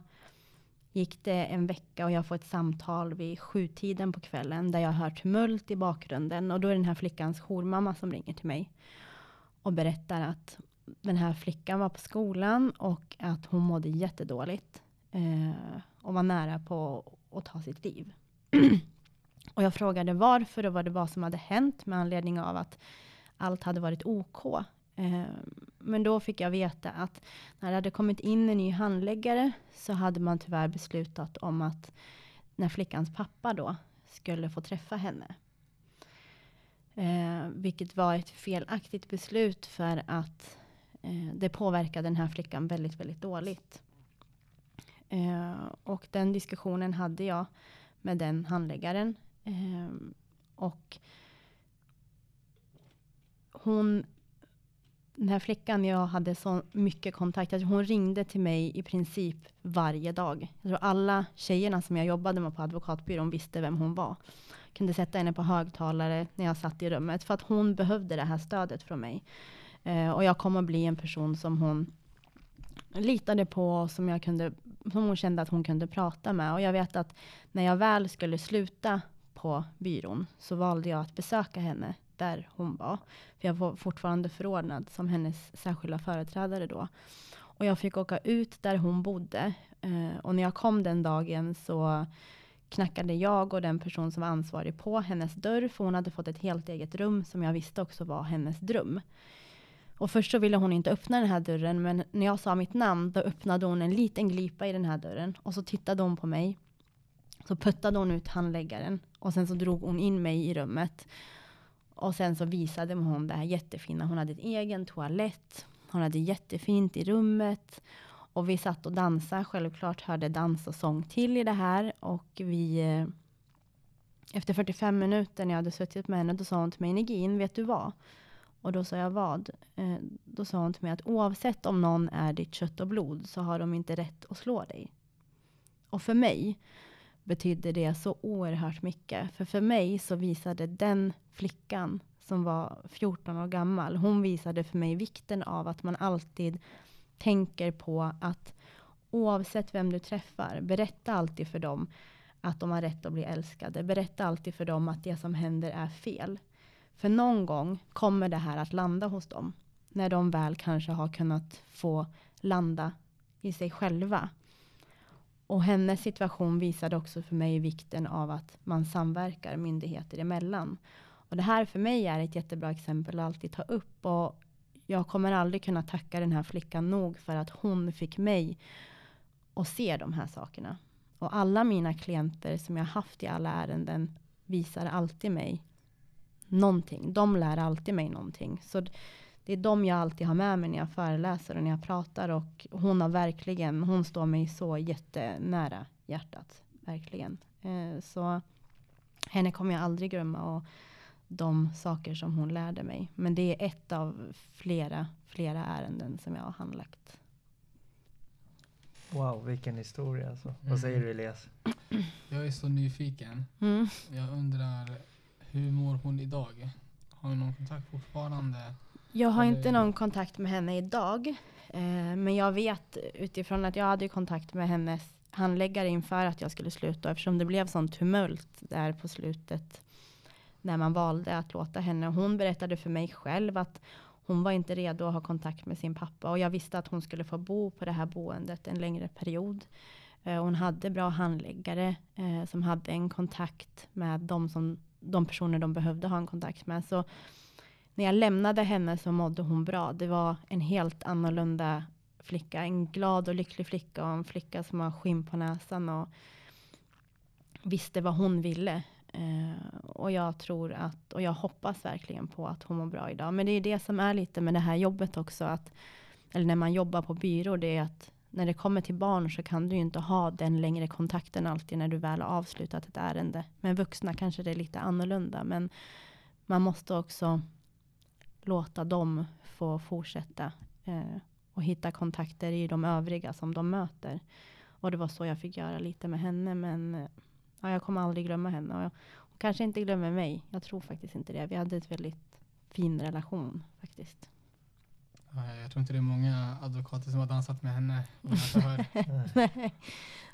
C: gick det en vecka och jag får ett samtal vid sjutiden på kvällen där jag hör tumult i bakgrunden och då är den här flickans jourmamma som ringer till mig och berättar att den här flickan var på skolan och att hon mådde jättedåligt eh, och var nära på att ta sitt liv. och jag frågade varför och vad det var som hade hänt med anledning av att allt hade varit OK. Eh, men då fick jag veta att när det hade kommit in en ny handläggare så hade man tyvärr beslutat om att när flickans pappa då skulle få träffa henne. Eh, vilket var ett felaktigt beslut för att eh, det påverkade den här flickan väldigt, väldigt dåligt. Eh, och den diskussionen hade jag med den handläggaren. Eh, och hon den här flickan jag hade så mycket kontakt. Alltså hon ringde till mig i princip varje dag. Jag tror alla tjejerna som jag jobbade med på advokatbyrån visste vem hon var. Jag kunde sätta henne på högtalare när jag satt i rummet. För att hon behövde det här stödet från mig. Eh, och jag kom att bli en person som hon litade på. Som, jag kunde, som hon kände att hon kunde prata med. Och jag vet att när jag väl skulle sluta på byrån så valde jag att besöka henne där hon var. För jag var fortfarande förordnad som hennes särskilda företrädare då. Och jag fick åka ut där hon bodde. Eh, och när jag kom den dagen så knackade jag och den person som var ansvarig på hennes dörr. För hon hade fått ett helt eget rum som jag visste också var hennes dröm. Och först så ville hon inte öppna den här dörren. Men när jag sa mitt namn då öppnade hon en liten glipa i den här dörren. Och så tittade hon på mig. Så puttade hon ut handläggaren. Och sen så drog hon in mig i rummet. Och sen så visade hon det här jättefina. Hon hade en egen toalett. Hon hade jättefint i rummet. Och vi satt och dansade. Självklart hörde dans och sång till i det här. Och vi... Eh, efter 45 minuter när jag hade suttit med henne, då sa hon till mig, Negin, vet du vad? Och då sa jag vad? Eh, då sa hon till mig att oavsett om någon är ditt kött och blod så har de inte rätt att slå dig. Och för mig betydde det så oerhört mycket. För för mig så visade den flickan som var 14 år gammal, hon visade för mig vikten av att man alltid tänker på att oavsett vem du träffar, berätta alltid för dem att de har rätt att bli älskade. Berätta alltid för dem att det som händer är fel. För någon gång kommer det här att landa hos dem. När de väl kanske har kunnat få landa i sig själva. Och hennes situation visade också för mig vikten av att man samverkar myndigheter emellan. Och det här för mig är ett jättebra exempel att alltid ta upp. Och jag kommer aldrig kunna tacka den här flickan nog för att hon fick mig att se de här sakerna. Och alla mina klienter som jag haft i alla ärenden visar alltid mig någonting. De lär alltid mig någonting. Så det är de jag alltid har med mig när jag föreläser och när jag pratar. Och hon har verkligen, hon står mig så jättenära hjärtat. Verkligen. Eh, så henne kommer jag aldrig glömma. Och de saker som hon lärde mig. Men det är ett av flera, flera ärenden som jag har handlagt.
A: Wow, vilken historia alltså.
B: Mm.
A: Vad säger du Elias?
B: Jag är så nyfiken.
C: Mm.
B: Jag undrar, hur mår hon idag? Har ni någon kontakt fortfarande?
C: Jag har
B: Eller-
C: inte någon kontakt med henne idag. Eh, men jag vet utifrån att jag hade kontakt med hennes handläggare inför att jag skulle sluta. Eftersom det blev sånt tumult där på slutet. När man valde att låta henne. Hon berättade för mig själv att hon var inte redo att ha kontakt med sin pappa. Och jag visste att hon skulle få bo på det här boendet en längre period. Eh, hon hade bra handläggare eh, som hade en kontakt med de, som, de personer de behövde ha en kontakt med. Så när jag lämnade henne så mådde hon bra. Det var en helt annorlunda flicka. En glad och lycklig flicka och en flicka som har skinn på näsan och visste vad hon ville. Eh, och jag tror att, och jag hoppas verkligen på att hon mår bra idag. Men det är det som är lite med det här jobbet också. Att, eller när man jobbar på byrå, det är att när det kommer till barn så kan du ju inte ha den längre kontakten alltid när du väl har avslutat ett ärende. Med vuxna kanske det är lite annorlunda. Men man måste också låta dem få fortsätta eh, och hitta kontakter i de övriga som de möter. Och det var så jag fick göra lite med henne. Men eh, ja, jag kommer aldrig glömma henne. Och jag, hon kanske inte glömmer mig. Jag tror faktiskt inte det. Vi hade ett väldigt fin relation faktiskt.
B: Jag tror inte det är många advokater som har dansat med henne. om.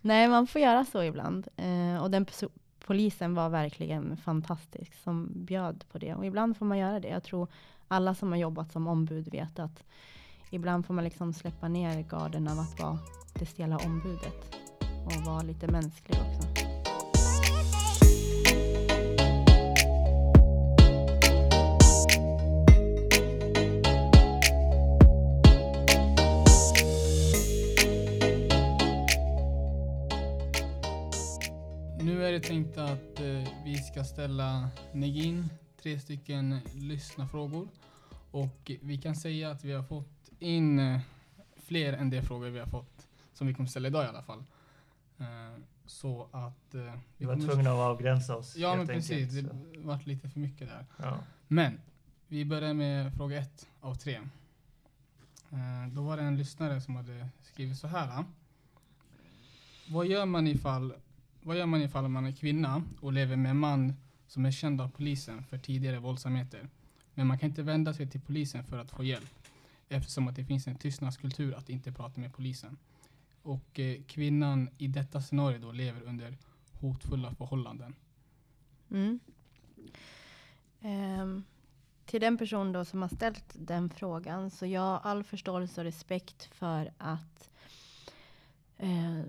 C: Nej, man får göra så ibland. Eh, och den polisen var verkligen fantastisk som bjöd på det. Och ibland får man göra det. Jag tror alla som har jobbat som ombud vet att ibland får man liksom släppa ner garden av att vara det stela ombudet. Och vara lite mänsklig också.
B: Nu är det tänkt att eh, vi ska ställa Negin tre stycken lyssnarfrågor. Och vi kan säga att vi har fått in eh, fler än de frågor vi har fått, som vi kommer ställa idag i alla fall. Eh, så att...
A: Vi var tvungna att avgränsa oss.
B: Ja, men precis.
A: enkelt,
B: Det
A: så.
B: vart lite för mycket där.
A: Ja.
B: Men vi börjar med fråga ett av tre. Då var det en lyssnare som hade skrivit så här. Vad gör man ifall, vad gör man ifall man är kvinna och lever med en man som är känd av polisen för tidigare våldsamheter? Men man kan inte vända sig till polisen för att få hjälp eftersom att det finns en tystnadskultur att inte prata med polisen. Och eh, kvinnan i detta scenario då lever under hotfulla förhållanden.
C: Mm. Um, till den person då som har ställt den frågan, så jag har all förståelse och respekt för att eh,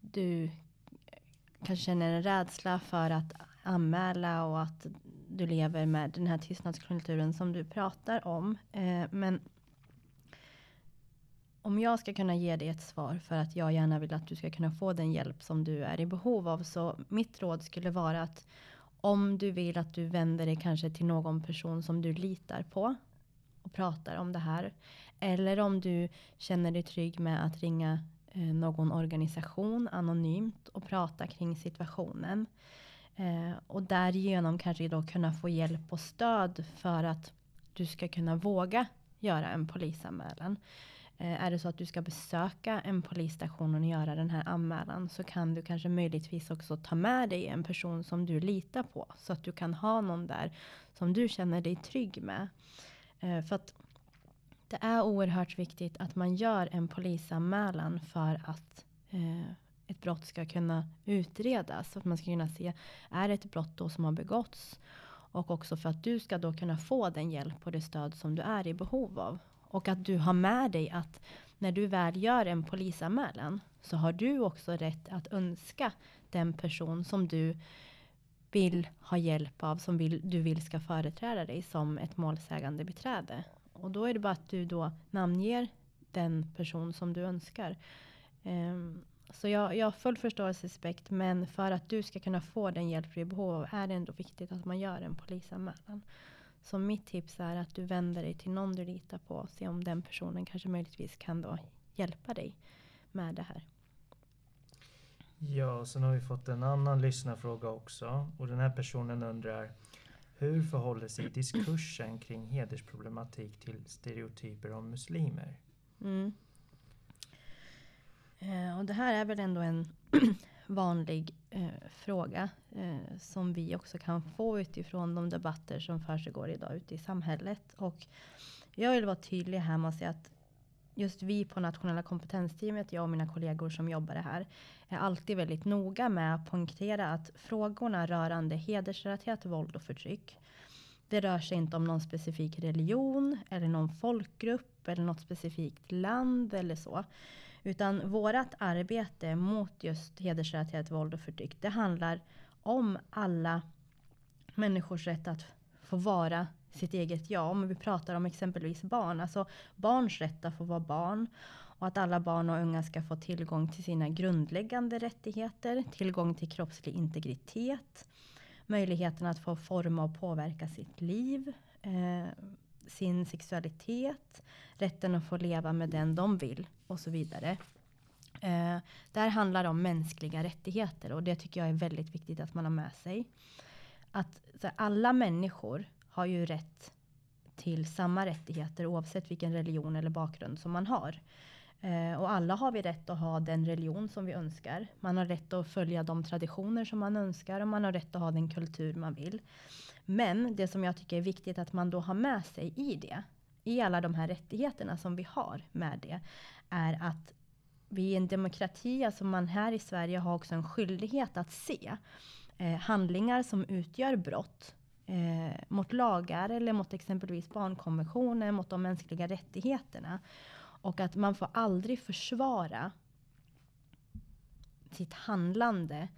C: du kanske känner en rädsla för att anmäla och att du lever med den här tystnadskulturen som du pratar om. Eh, men om jag ska kunna ge dig ett svar för att jag gärna vill att du ska kunna få den hjälp som du är i behov av. Så mitt råd skulle vara att om du vill att du vänder dig kanske till någon person som du litar på och pratar om det här. Eller om du känner dig trygg med att ringa Eh, någon organisation anonymt och prata kring situationen. Eh, och därigenom kanske då kunna få hjälp och stöd för att du ska kunna våga göra en polisanmälan. Eh, är det så att du ska besöka en polisstation och göra den här anmälan så kan du kanske möjligtvis också ta med dig en person som du litar på. Så att du kan ha någon där som du känner dig trygg med. Eh, för att det är oerhört viktigt att man gör en polisanmälan för att eh, ett brott ska kunna utredas. Så att man ska kunna se, är det ett brott då som har begåtts? Och också för att du ska då kunna få den hjälp och det stöd som du är i behov av. Och att du har med dig att när du väl gör en polisanmälan så har du också rätt att önska den person som du vill ha hjälp av, som vill, du vill ska företräda dig som ett målsägande beträde. Och då är det bara att du då namnger den person som du önskar. Um, så jag, jag har full förståelse och respekt, men för att du ska kunna få den hjälp du är i behov av är det ändå viktigt att man gör en polisanmälan. Så mitt tips är att du vänder dig till någon du litar på och se om den personen kanske möjligtvis kan då hjälpa dig med det här.
A: Ja, sen har vi fått en annan lyssnarfråga också. Och den här personen undrar hur förhåller sig diskursen kring hedersproblematik till stereotyper om muslimer?
C: Mm. Eh, och det här är väl ändå en vanlig eh, fråga eh, som vi också kan få utifrån de debatter som försiggår idag ute i samhället. Och jag vill vara tydlig här med att säga att just vi på nationella kompetensteamet, jag och mina kollegor som jobbar här, är alltid väldigt noga med att poängtera att frågorna rörande hedersrelaterat våld och förtryck, det rör sig inte om någon specifik religion eller någon folkgrupp eller något specifikt land eller så. Utan vårt arbete mot just hedersrelaterat våld och förtryck, det handlar om alla människors rätt att få vara sitt eget jag. Om vi pratar om exempelvis barn, alltså barns rätt att få vara barn och att alla barn och unga ska få tillgång till sina grundläggande rättigheter, tillgång till kroppslig integritet, möjligheten att få forma och påverka sitt liv, eh, sin sexualitet, rätten att få leva med den de vill och så vidare. Eh, det här handlar om mänskliga rättigheter och det tycker jag är väldigt viktigt att man har med sig. Att här, alla människor har ju rätt till samma rättigheter oavsett vilken religion eller bakgrund som man har. Eh, och alla har vi rätt att ha den religion som vi önskar. Man har rätt att följa de traditioner som man önskar och man har rätt att ha den kultur man vill. Men det som jag tycker är viktigt att man då har med sig i det, i alla de här rättigheterna som vi har med det, är att vi är en demokrati, alltså man här i Sverige har också en skyldighet att se eh, handlingar som utgör brott eh, mot lagar eller mot exempelvis barnkonventionen, mot de mänskliga rättigheterna. Och att man får aldrig försvara sitt handlande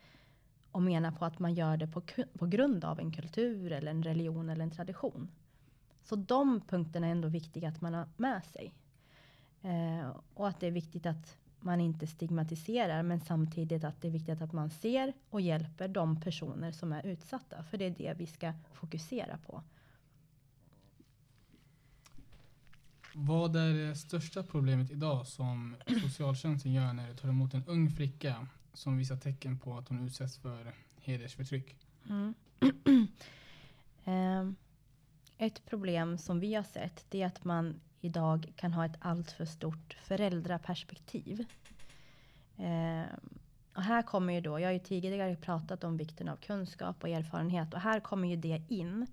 C: och mena på att man gör det på, på grund av en kultur eller en religion eller en tradition. Så de punkterna är ändå viktiga att man har med sig. Eh, och att det är viktigt att man inte stigmatiserar men samtidigt att det är viktigt att man ser och hjälper de personer som är utsatta. För det är det vi ska fokusera på.
B: Vad är det största problemet idag som socialtjänsten gör när de tar emot en ung flicka som visar tecken på att hon utsätts för hedersförtryck?
C: Mm. eh, ett problem som vi har sett det är att man idag kan ha ett alltför stort föräldraperspektiv. Eh, och här kommer ju då, jag har ju tidigare pratat om vikten av kunskap och erfarenhet och här kommer ju det in.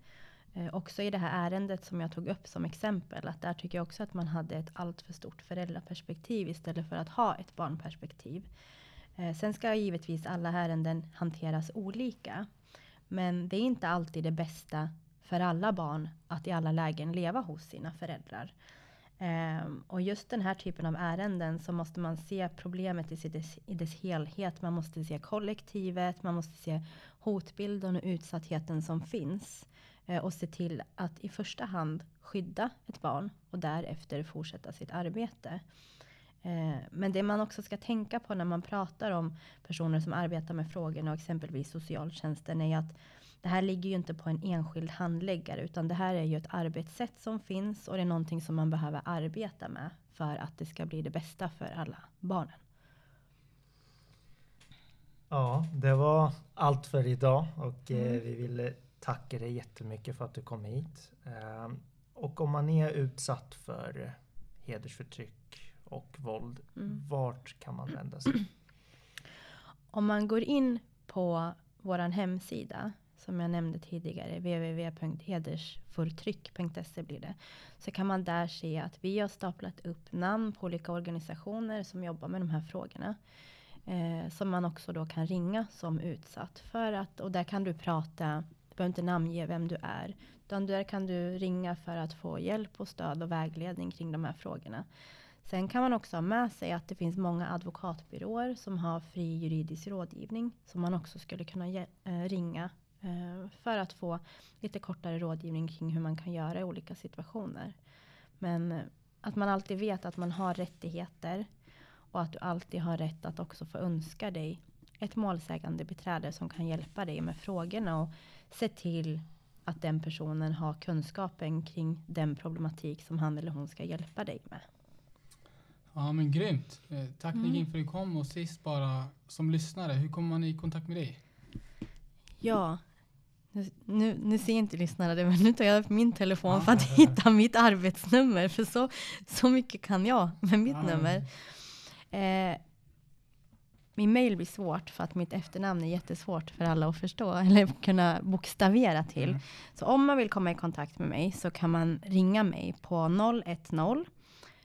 C: Eh, också i det här ärendet som jag tog upp som exempel, att där tycker jag också att man hade ett alltför stort föräldraperspektiv istället för att ha ett barnperspektiv. Eh, sen ska givetvis alla ärenden hanteras olika. Men det är inte alltid det bästa för alla barn att i alla lägen leva hos sina föräldrar. Um, och just den här typen av ärenden så måste man se problemet i dess, i dess helhet. Man måste se kollektivet, man måste se hotbilden och utsattheten som finns. Uh, och se till att i första hand skydda ett barn och därefter fortsätta sitt arbete. Uh, men det man också ska tänka på när man pratar om personer som arbetar med frågorna och exempelvis socialtjänsten är att det här ligger ju inte på en enskild handläggare utan det här är ju ett arbetssätt som finns och det är någonting som man behöver arbeta med för att det ska bli det bästa för alla barnen.
A: Ja, det var allt för idag och eh, mm. vi vill tacka dig jättemycket för att du kom hit. Ehm, och om man är utsatt för hedersförtryck och våld, mm. vart kan man vända sig?
C: Om man går in på vår hemsida som jag nämnde tidigare, www.hedersförtryck.se blir det, så kan man där se att vi har staplat upp namn på olika organisationer som jobbar med de här frågorna. Eh, som man också då kan ringa som utsatt. För att, och där kan du prata, du behöver inte namnge vem du är. Utan där kan du ringa för att få hjälp och stöd och vägledning kring de här frågorna. Sen kan man också ha med sig att det finns många advokatbyråer som har fri juridisk rådgivning. Som man också skulle kunna eh, ringa för att få lite kortare rådgivning kring hur man kan göra i olika situationer. Men eh, att man alltid vet att man har rättigheter och att du alltid har rätt att också få önska dig ett målsägande beträde som kan hjälpa dig med frågorna och se till att den personen har kunskapen kring den problematik som han eller hon ska hjälpa dig med.
B: Ja men grymt. Eh, tack mm. Nigin för att du kom och sist bara som lyssnare, hur kommer man i kontakt med dig?
C: Ja, Nu, nu, nu ser inte lyssnarna det, men nu tar jag upp min telefon för att hitta mitt arbetsnummer. För så, så mycket kan jag med mitt
A: Ja.
C: nummer. Eh, min mail blir svårt för att mitt efternamn är jättesvårt för alla att förstå eller kunna bokstavera till.
A: Mm.
C: Så om man vill komma i kontakt med mig så kan man ringa mig på 010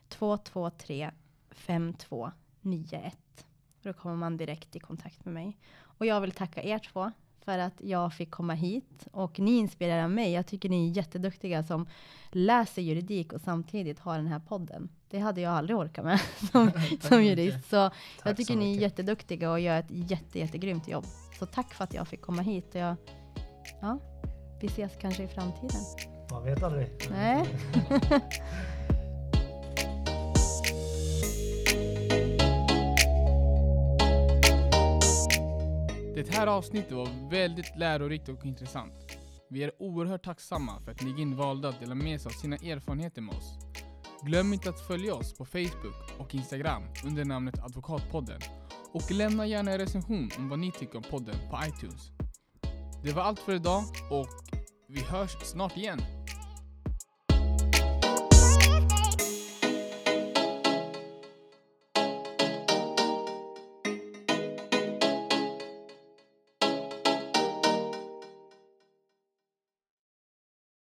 C: 223 5291. Då kommer man direkt i kontakt med mig. Och jag vill tacka er två för att jag fick komma hit och ni inspirerar mig. Jag tycker ni är jätteduktiga som läser juridik och samtidigt har den här podden. Det hade jag aldrig orkat med som, som jurist. Så
A: Tack
C: jag tycker
A: så
C: ni är jätteduktiga och gör ett jätte, jättegrymt jobb. Så tack för att jag fick komma hit. Och jag, ja, vi ses kanske i framtiden.
A: Man vet aldrig.
C: Nej.
B: Det här avsnittet var väldigt lärorikt och intressant. Vi är oerhört tacksamma för att Nigin valde att dela med sig av sina erfarenheter med oss. Glöm inte att följa oss på Facebook och Instagram under namnet Advokatpodden. Och lämna gärna en recension om vad ni tycker om podden på iTunes. Det var allt för idag och vi hörs snart igen.